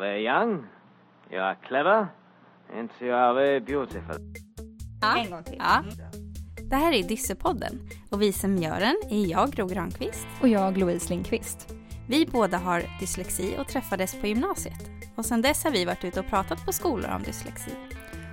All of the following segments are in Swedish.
Jag är young, jag är clever, and jag är beautiful. Ja. En gång till. Ja. Det här är Dyssepodden och vi som gör den är jag, Ro Granqvist. Och jag, Louise Lindqvist. Vi båda har dyslexi och träffades på gymnasiet. Och sedan dess har vi varit ute och pratat på skolor om dyslexi.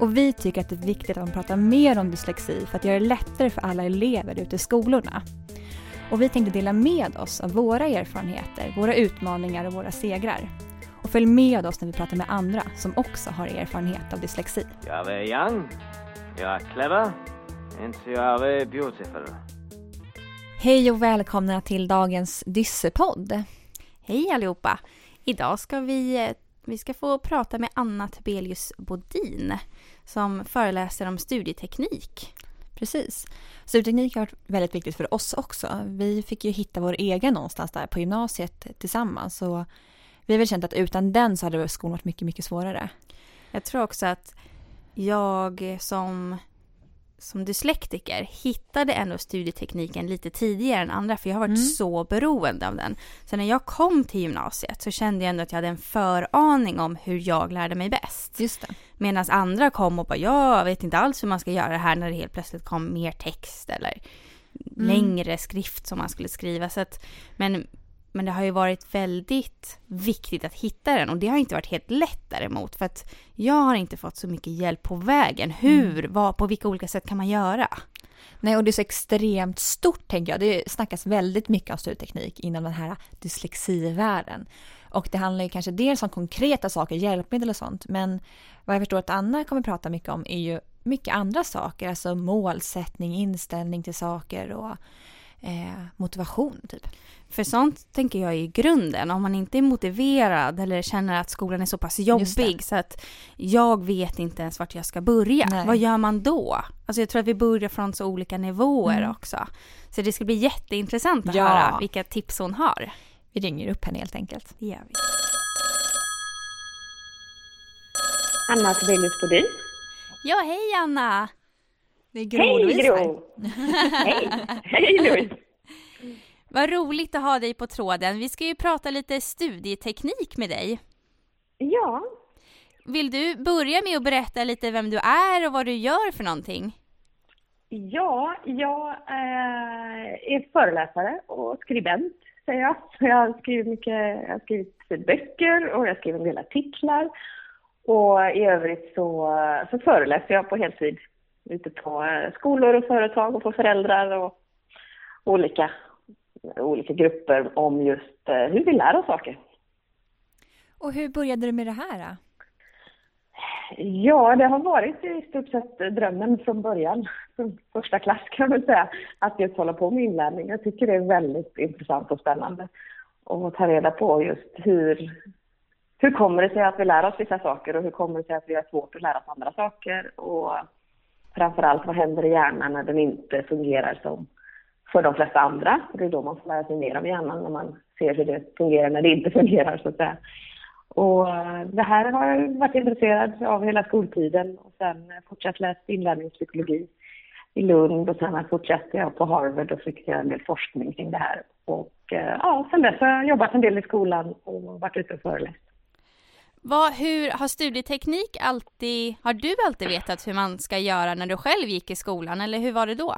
Och vi tycker att det är viktigt att man pratar mer om dyslexi för att göra det lättare för alla elever ute i skolorna. Och vi tänkte dela med oss av våra erfarenheter, våra utmaningar och våra segrar. Och följ med oss när vi pratar med andra som också har erfarenhet av dyslexi. Jag är young, jag är clever, and jag är beautiful. Hej och välkomna till dagens Dyssepodd. Hej allihopa! Idag ska vi, vi ska få prata med Anna Tobelius Bodin som föreläser om studieteknik. Precis. Studieteknik har varit väldigt viktigt för oss också. Vi fick ju hitta vår egen någonstans där på gymnasiet tillsammans. Så vi har väl känt att utan den så hade skolan varit mycket, mycket svårare. Jag tror också att jag som som dyslektiker hittade ändå studietekniken lite tidigare än andra för jag har varit mm. så beroende av den. Så när jag kom till gymnasiet så kände jag ändå att jag hade en föraning om hur jag lärde mig bäst. Just det. Medan andra kom och bara jag vet inte alls hur man ska göra det här när det helt plötsligt kom mer text eller mm. längre skrift som man skulle skriva. Så att, men men det har ju varit väldigt viktigt att hitta den och det har inte varit helt lätt däremot för att jag har inte fått så mycket hjälp på vägen. Hur, mm. vad, på vilka olika sätt kan man göra? Nej, och det är så extremt stort tänker jag. Det snackas väldigt mycket om studieteknik inom den här dyslexivärlden. Och det handlar ju kanske dels om konkreta saker, hjälpmedel och sånt, men vad jag förstår att Anna kommer prata mycket om är ju mycket andra saker, alltså målsättning, inställning till saker och eh, motivation typ. För sånt tänker jag är grunden. Om man inte är motiverad eller känner att skolan är så pass jobbig så att jag vet inte ens vart jag ska börja. Nej. Vad gör man då? Alltså jag tror att vi börjar från så olika nivåer mm. också. Så det ska bli jätteintressant att ja. höra vilka tips hon har. Vi ringer upp henne helt enkelt. Det gör vi. Anna Tobelius Bodin. Ja, hej Anna! Det är Gro Hej Gro! hej! Hej Louise! Vad roligt att ha dig på tråden. Vi ska ju prata lite studieteknik med dig. Ja. Vill du börja med att berätta lite vem du är och vad du gör för någonting? Ja, jag eh, är föreläsare och skribent, säger jag. Jag har skrivit mycket, jag har skrivit böcker och jag skriver en del artiklar. Och i övrigt så, så föreläser jag på heltid ute på eh, skolor och företag och på föräldrar och olika olika grupper om just eh, hur vi lär oss saker. Och hur började du med det här? Då? Ja, det har varit i stort sett drömmen från början, från första klass kan man säga, att just hålla på med inlärning. Jag tycker det är väldigt intressant och spännande att ta reda på just hur, hur kommer det sig att vi lär oss vissa saker och hur kommer det sig att vi har svårt att lära oss andra saker och framförallt vad händer i hjärnan när den inte fungerar som för de flesta andra. Det är då man får lära sig mer om hjärnan när man ser hur det fungerar när det inte fungerar så att säga. Och eh, det här har jag varit intresserad av hela skoltiden och sen fortsatt läst inlärningspsykologi i Lund och sen fortsatte jag på Harvard och fick göra en del forskning kring det här. Och eh, ja, sen dess har jag jobbat en del i skolan och varit ute och föreläst. Vad, hur, har studieteknik alltid, har du alltid vetat hur man ska göra när du själv gick i skolan eller hur var det då?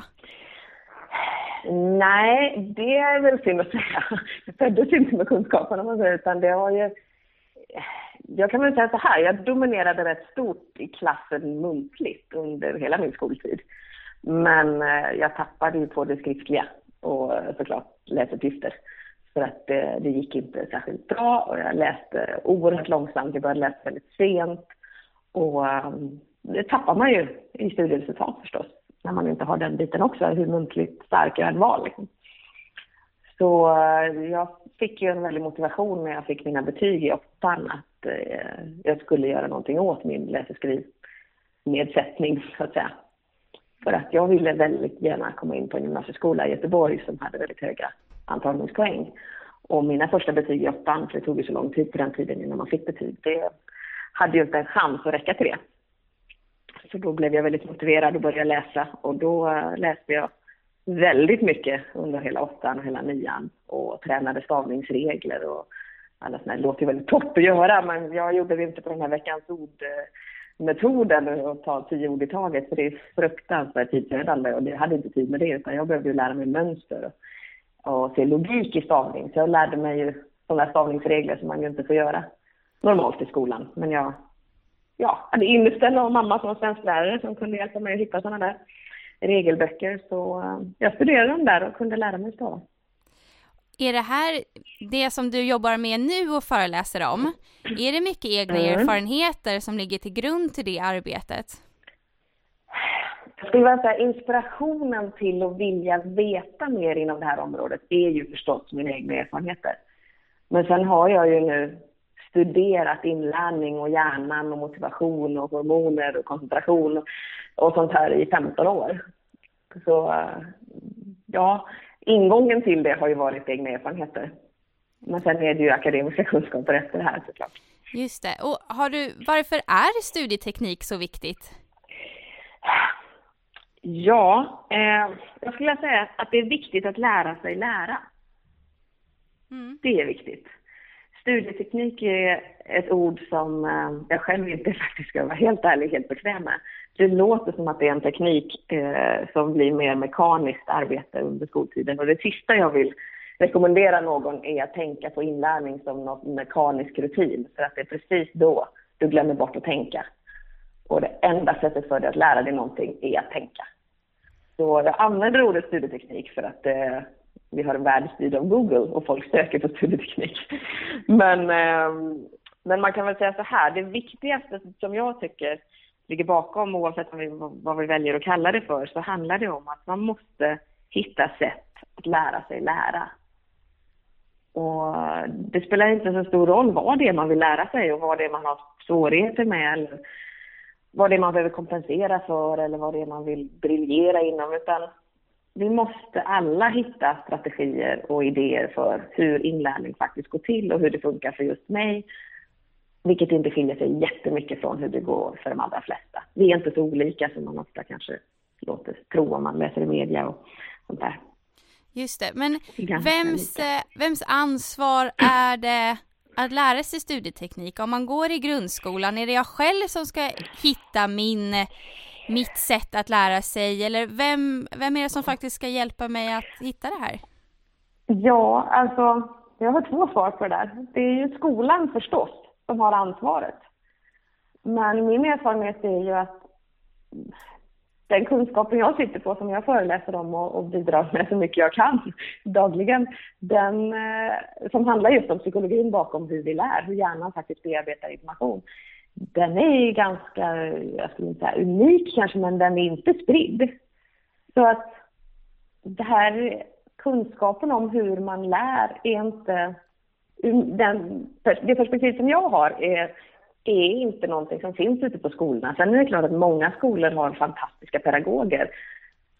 Nej, det är väl synd att säga. Jag föddes inte med kunskapen om man säger, utan det har ju... Jag kan väl säga så här, jag dominerade rätt stort i klassen muntligt under hela min skoltid. Men eh, jag tappade ju på det skriftliga och eh, såklart läsuppgifter. För att det, det gick inte särskilt bra och jag läste oerhört långsamt. Jag började läsa väldigt sent. Och um, det tappar man ju i studieresultat förstås när man inte har den biten också, hur muntligt stark jag än var. Liksom. Så eh, jag fick ju en väldig motivation när jag fick mina betyg i åttan att eh, jag skulle göra någonting åt min läs och skrivnedsättning, så att säga. För att jag ville väldigt gärna komma in på en gymnasieskola i Göteborg som hade väldigt höga antagningspoäng. Och mina första betyg i åttan, för det tog ju så lång tid på den tiden innan man fick betyg, det hade ju inte en chans att räcka till det. Så då blev jag väldigt motiverad och började läsa och då eh, läste jag väldigt mycket under hela åttan och hela nian och tränade stavningsregler och alla sådana. det låter ju väldigt torrt att göra, men jag gjorde det inte på den här veckans ordmetoden och ta tio ord i taget, för det är fruktansvärt tidsödande och jag hade inte tid med det, utan jag behövde ju lära mig mönster och, se logik i stavning. Så jag lärde mig ju sådana stavningsregler som man ju inte får göra normalt i skolan. Men jag ja, hade inställda och mamma som var svensklärare som kunde hjälpa mig att hitta sådana där regelböcker. Så eh, jag studerade dem där och kunde lära mig stava. Är det här det som du jobbar med nu och föreläser om? Är det mycket egna mm. erfarenheter som ligger till grund till det arbetet? Jag skulle vilja säga inspirationen till att vilja veta mer inom det här området är ju förstås mina egna erfarenheter. Men sen har jag ju nu studerat inlärning och hjärnan och motivation och hormoner och koncentration och sånt här i 15 år. Så ja, ingången till det har ju varit egna erfarenheter. Men sen är det ju akademiska kunskaper efter det här såklart. Just det. Och har du, varför är studieteknik så viktigt? Ja, eh, jag skulle säga att det är viktigt att lära sig lära. Mm. Det är viktigt. Studieteknik är ett ord som eh, jag själv inte faktiskt ska vara helt ärlig helt bekväm med. Det låter som att det är en teknik eh, som blir mer mekaniskt arbete under skoltiden och det sista jag vill rekommendera någon är att tänka på inlärning som någon mekanisk rutin för att det är precis då du glömmer bort att tänka. Och det enda sättet för dig att lära dig någonting är att tänka. Så jag använder ordet studieteknik för att eh, vi har en värld styrd av Google och folk söker på studieteknik. Men, eh, men man kan väl säga så här, det viktigaste som jag tycker ligger bakom, oavsett vad vi, vad vi väljer att kalla det för, så handlar det om att man måste hitta sätt att lära sig lära. Och det spelar inte så stor roll vad det är man vill lära sig och vad det är man har svårigheter med eller vad det är man behöver kompensera för eller vad det är man vill briljera inom, utan vi måste alla hitta strategier och idéer för hur inlärning faktiskt går till och hur det funkar för just mig. Vilket inte skiljer sig jättemycket från hur det går för de allra flesta. Vi är inte så olika som man ofta kanske låter tro om man läser i media och sånt där. Just det, men vems, eh, vems ansvar är det att lära sig studieteknik? Om man går i grundskolan, är det jag själv som ska hitta min mitt sätt att lära sig eller vem, vem är det som faktiskt ska hjälpa mig att hitta det här? Ja, alltså jag har två svar på det där. Det är ju skolan förstås som har ansvaret. Men min erfarenhet är ju att den kunskapen jag sitter på, som jag föreläser om och, och bidrar med så mycket jag kan dagligen, den eh, som handlar just om psykologin bakom hur vi lär, hur hjärnan faktiskt bearbetar information den är ganska, jag skulle inte säga unik kanske, men den är inte spridd. Så att det här kunskapen om hur man lär är inte, den, det perspektiv som jag har är, är inte någonting som finns ute på skolorna. Sen är det klart att många skolor har fantastiska pedagoger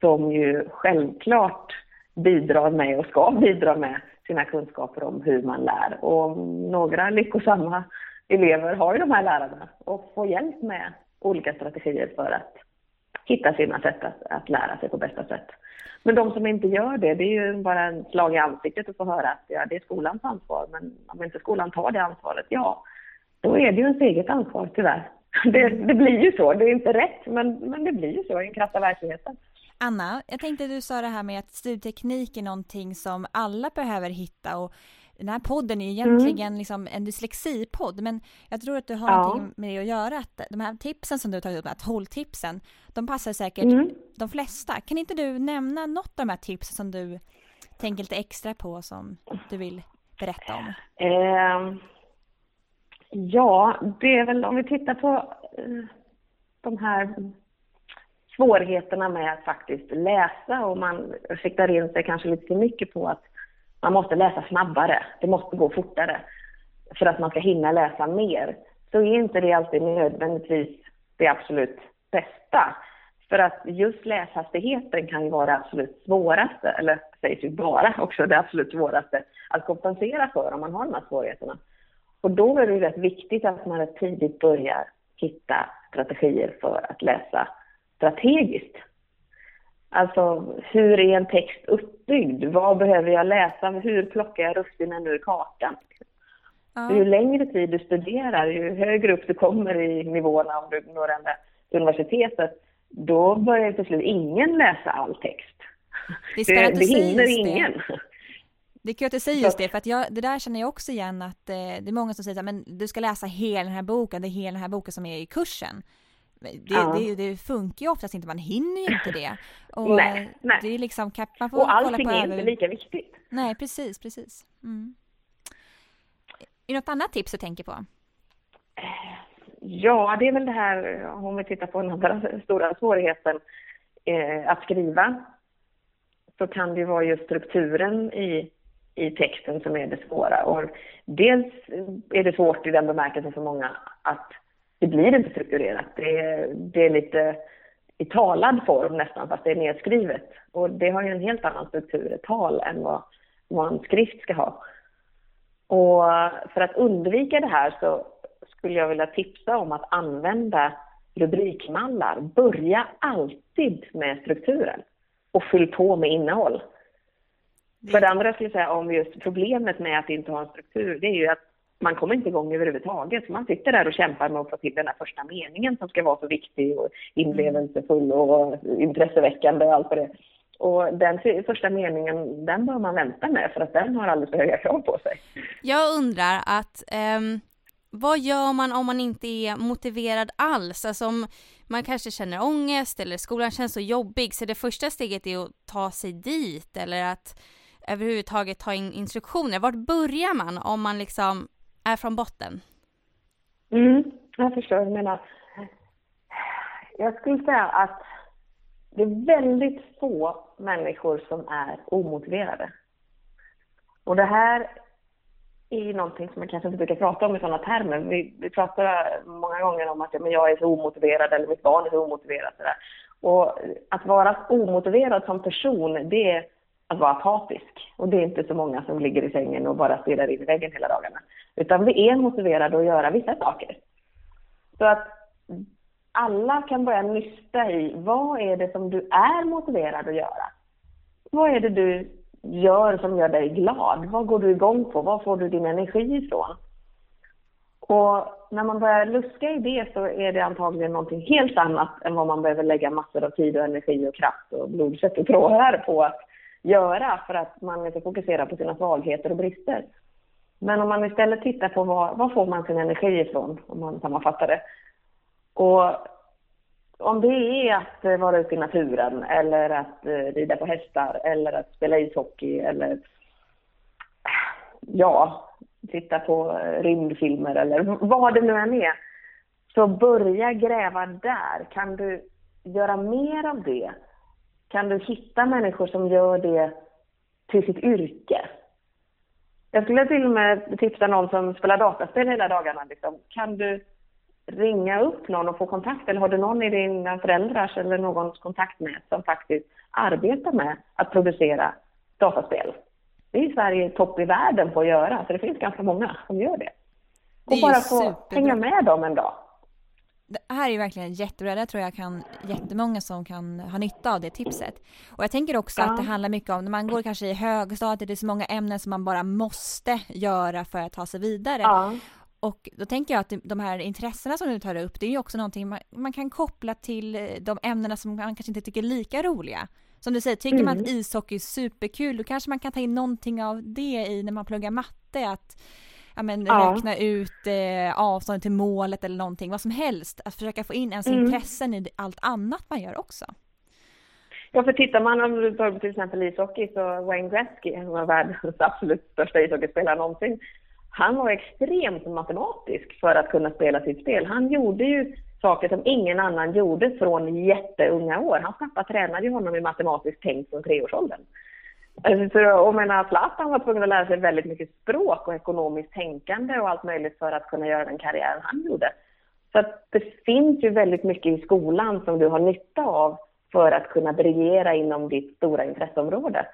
som ju självklart bidrar med och ska bidra med sina kunskaper om hur man lär. Och några lyckosamma elever har ju de här lärarna och får hjälp med olika strategier för att hitta sina sätt att, att lära sig på bästa sätt. Men de som inte gör det, det är ju bara en slag i ansiktet att få höra att ja, det är skolans ansvar. Men om inte skolan tar det ansvaret, ja, då är det ju ens eget ansvar tyvärr. Det, det blir ju så. Det är inte rätt, men, men det blir ju så i den krassa verkligheten. Anna, jag tänkte du sa det här med att studieteknik är någonting som alla behöver hitta och den här podden är ju egentligen mm. liksom en dyslexipodd, men jag tror att du har ja. någonting med det att göra. Att de här tipsen som du tagit upp, de här 12 tipsen, de passar säkert mm. de flesta. Kan inte du nämna något av de här tipsen som du tänker lite extra på som du vill berätta om? Eh, ja, det är väl om vi tittar på eh, de här svårigheterna med att faktiskt läsa och man siktar in sig kanske lite för mycket på att man måste läsa snabbare, det måste gå fortare för att man ska hinna läsa mer. Så är inte det alltid nödvändigtvis det absolut bästa. För att just läshastigheten kan ju vara det absolut svåraste, eller sägs ju vara också det absolut svåraste att kompensera för om man har de här svårigheterna. Och då är det ju rätt viktigt att man rätt tidigt börjar hitta strategier för att läsa strategiskt. Alltså, hur är en text uppbyggd? Vad behöver jag läsa? Hur plockar jag russinen ur kakan? Ja. Ju längre tid du studerar, ju högre upp du kommer i nivåerna om du når ända till universitetet, då börjar till slut ingen läsa all text. Det, det, det hinner ingen. Det. Det är kul att du säger just det, för att jag, det där känner jag också igen att eh, det är många som säger att du ska läsa hela den här boken, det är hela den här boken som är i kursen. Det, ja. det, det, funkar ju oftast inte, man hinner ju inte det. Och nej, nej. Det är liksom, man får och allting är inte lika viktigt. Nej, precis, precis. Mm. Är det något annat tips du tänker på? Ja, det är väl det här, om vi tittar på den andra stora svårigheten, eh, att skriva. Så kan det ju vara just strukturen i i texten som är det svåra. Och dels är det svårt i den bemärkelsen för många att det blir inte strukturerat. Det är, det är lite i talad form nästan, fast det är nedskrivet. Och det har ju en helt annan struktur, ett tal, än vad, vad en skrift ska ha. Och för att undvika det här så skulle jag vilja tipsa om att använda rubrikmallar. Börja alltid med strukturen och fyll på med innehåll. För det andra skulle jag säga om just problemet med att inte ha en struktur, det är ju att man kommer inte igång överhuvudtaget. Man sitter där och kämpar med att få till den här första meningen som ska vara så viktig och inlevelsefull och intresseväckande och allt vad det och den första meningen, den bör man vänta med för att den har alldeles för höga krav på sig. Jag undrar att um, vad gör man om man inte är motiverad alls? Alltså om man kanske känner ångest eller skolan känns så jobbig så det första steget är att ta sig dit eller att överhuvudtaget ta in instruktioner? Vart börjar man om man liksom är från botten? Mm, jag förstår vad du menar. Jag skulle säga att det är väldigt få människor som är omotiverade. Och det här är ju någonting som man kanske inte brukar prata om i sådana termer. Vi, vi pratar många gånger om att ja, men jag är så omotiverad eller mitt barn är så omotiverat Och att vara omotiverad som person, det är att vara apatisk. Och det är inte så många som ligger i sängen och bara stirrar in i väggen hela dagarna. Utan vi är motiverade att göra vissa saker. Så att alla kan börja nysta i vad är det som du är motiverad att göra? Vad är det du gör som gör dig glad? Vad går du igång på? Var får du din energi ifrån? Och när man börjar luska i det så är det antagligen någonting helt annat än vad man behöver lägga massor av tid och energi och kraft och blodkött och trådar på att göra för att man inte fokuserar på sina svagheter och brister. Men om man istället tittar på var, var får man sin energi ifrån, om man sammanfattar det. Och om det är att eh, vara ute i naturen eller att eh, rida på hästar eller att spela ishockey eller ja, titta på eh, rymdfilmer eller vad det nu än är. Så börja gräva där. Kan du göra mer av det kan du hitta människor som gör det till sitt yrke? Jag skulle till och med tipsa någon som spelar dataspel hela dagarna. Liksom. Kan du ringa upp någon och få kontakt? Eller har du någon i dina föräldrars eller någons kontaktnät som faktiskt arbetar med att producera dataspel? Det är i Sverige topp i världen på att göra, så det finns ganska många som gör det. Och det bara få hänga med dem en dag det här är ju verkligen jättebra. Det tror jag kan jättemånga som kan ha nytta av det tipset. Och jag tänker också ja. att det handlar mycket om när man går kanske i högstadiet, det är så många ämnen som man bara måste göra för att ta sig vidare. Ja. Och då tänker jag att de här intressena som du tar upp, det är ju också någonting man, man kan koppla till eh, de ämnena som man kanske inte tycker är lika roliga. Som du säger, tycker mm. man att ishockey är superkul, då kanske man kan ta in någonting av det i när man pluggar matte. Att ja, men, ja. räkna ut eh, avståndet till målet eller någonting, vad som helst. Att försöka få in ens mm. intressen i allt annat man gör också. Ja, för tittar man om du tar till exempel ishockey så Wayne Gretzky, en av världens absolut största ishockeyspelare någonsin, han var extremt matematisk för att kunna spela sitt spel. Han gjorde ju saker som ingen annan gjorde från jätteunga år. Hans pappa tränade ju honom i matematiskt tänk från treårsåldern. Alltså, jag menar, Zlatan var tvungen att lära sig väldigt mycket språk och ekonomiskt tänkande och allt möjligt för att kunna göra den karriären han gjorde. Så det finns ju väldigt mycket i skolan som du har nytta av för att kunna briljera inom ditt stora intresseområde.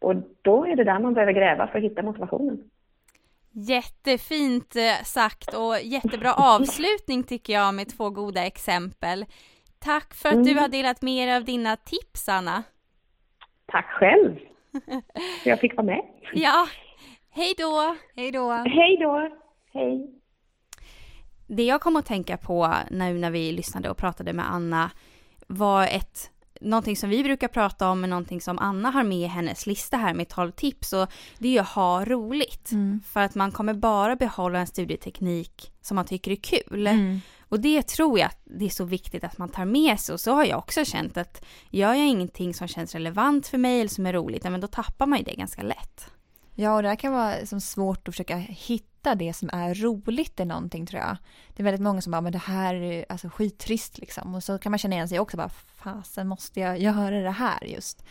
Och då är det där man behöver gräva för att hitta motivationen. Jättefint eh, sagt och jättebra avslutning tycker jag med två goda exempel. Tack för att mm. du har delat med er av dina tips, Anna. Tack själv. Jag fick vara med. Ja. Hej då! Hej då! Hej då! Hej! Det jag kom att tänka på nu när vi lyssnade och pratade med Anna var ett någonting som vi brukar prata om, men någonting som Anna har med i hennes lista här med 12 tips och det är ju att ha roligt. Mm. För att man kommer bara behålla en studieteknik som man tycker är kul. Mm. Och det tror jag att det är så viktigt att man tar med sig och så har jag också känt att gör jag ingenting som känns relevant för mig eller som är roligt, ja, men då tappar man ju det ganska lätt. Ja, och det här kan vara liksom svårt att försöka hitta det som är roligt i någonting tror jag. Det är väldigt många som bara, men det här är alltså skittrist liksom. Och så kan man känna igen sig också bara, fasen måste jag göra det här just.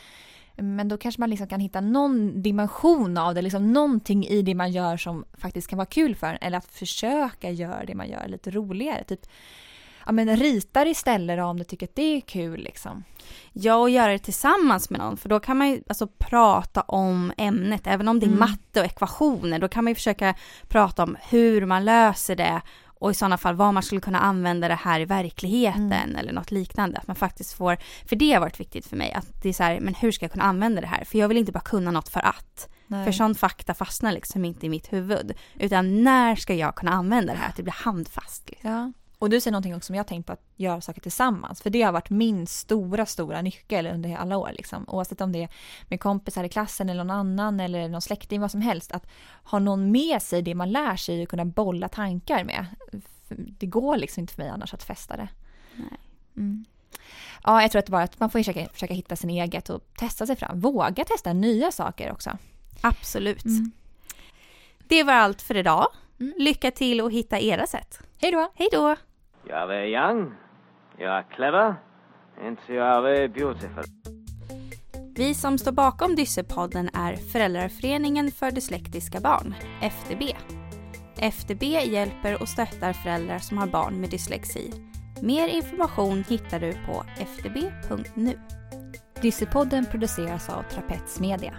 Men då kanske man liksom kan hitta någon dimension av det, liksom någonting i det man gör som faktiskt kan vara kul för en. Eller att försöka göra det man gör lite roligare. Typ, ja men ritar istället om du tycker att det är kul liksom. Ja, och göra det tillsammans med någon, för då kan man ju alltså prata om ämnet, även om det är Mm. matte och ekvationer, då kan man ju försöka prata om hur man löser det och i sådana fall vad man skulle kunna använda det här i verkligheten Mm. eller något liknande. Att man faktiskt får, för det har varit viktigt för mig, att det är så här, men hur ska jag kunna använda det här? För jag vill inte bara kunna något för att. Nej. För sån fakta fastnar liksom inte i mitt huvud. Utan när ska jag kunna använda det här? Att det blir handfast. Liksom. Ja. Och du säger någonting också som jag tänkt på att göra saker tillsammans. För det har varit min stora, stora nyckel under alla år. Liksom. Oavsett om det är med kompisar i klassen eller någon annan eller någon släkting, vad som helst. Att ha någon med sig det man lär sig och kunna bolla tankar med. Det går liksom inte för mig annars att fästa det. Nej. Mm. Ja, jag tror att bara att man får försöka, försöka hitta sin eget och testa sig fram. Våga testa nya saker också. Absolut. Mm. Det var allt för idag. Mm. Lycka till och hitta era sätt. Hej då! Hej då! You are very young, you are clever, and you are very beautiful. Vi som står bakom Dyssepodden är Föräldraföreningen för dyslektiska barn, FDB. FDB hjälper och stöttar föräldrar som har barn med dyslexi. Mer information hittar du på fdb.nu. Dyssepodden produceras av Trapets Media.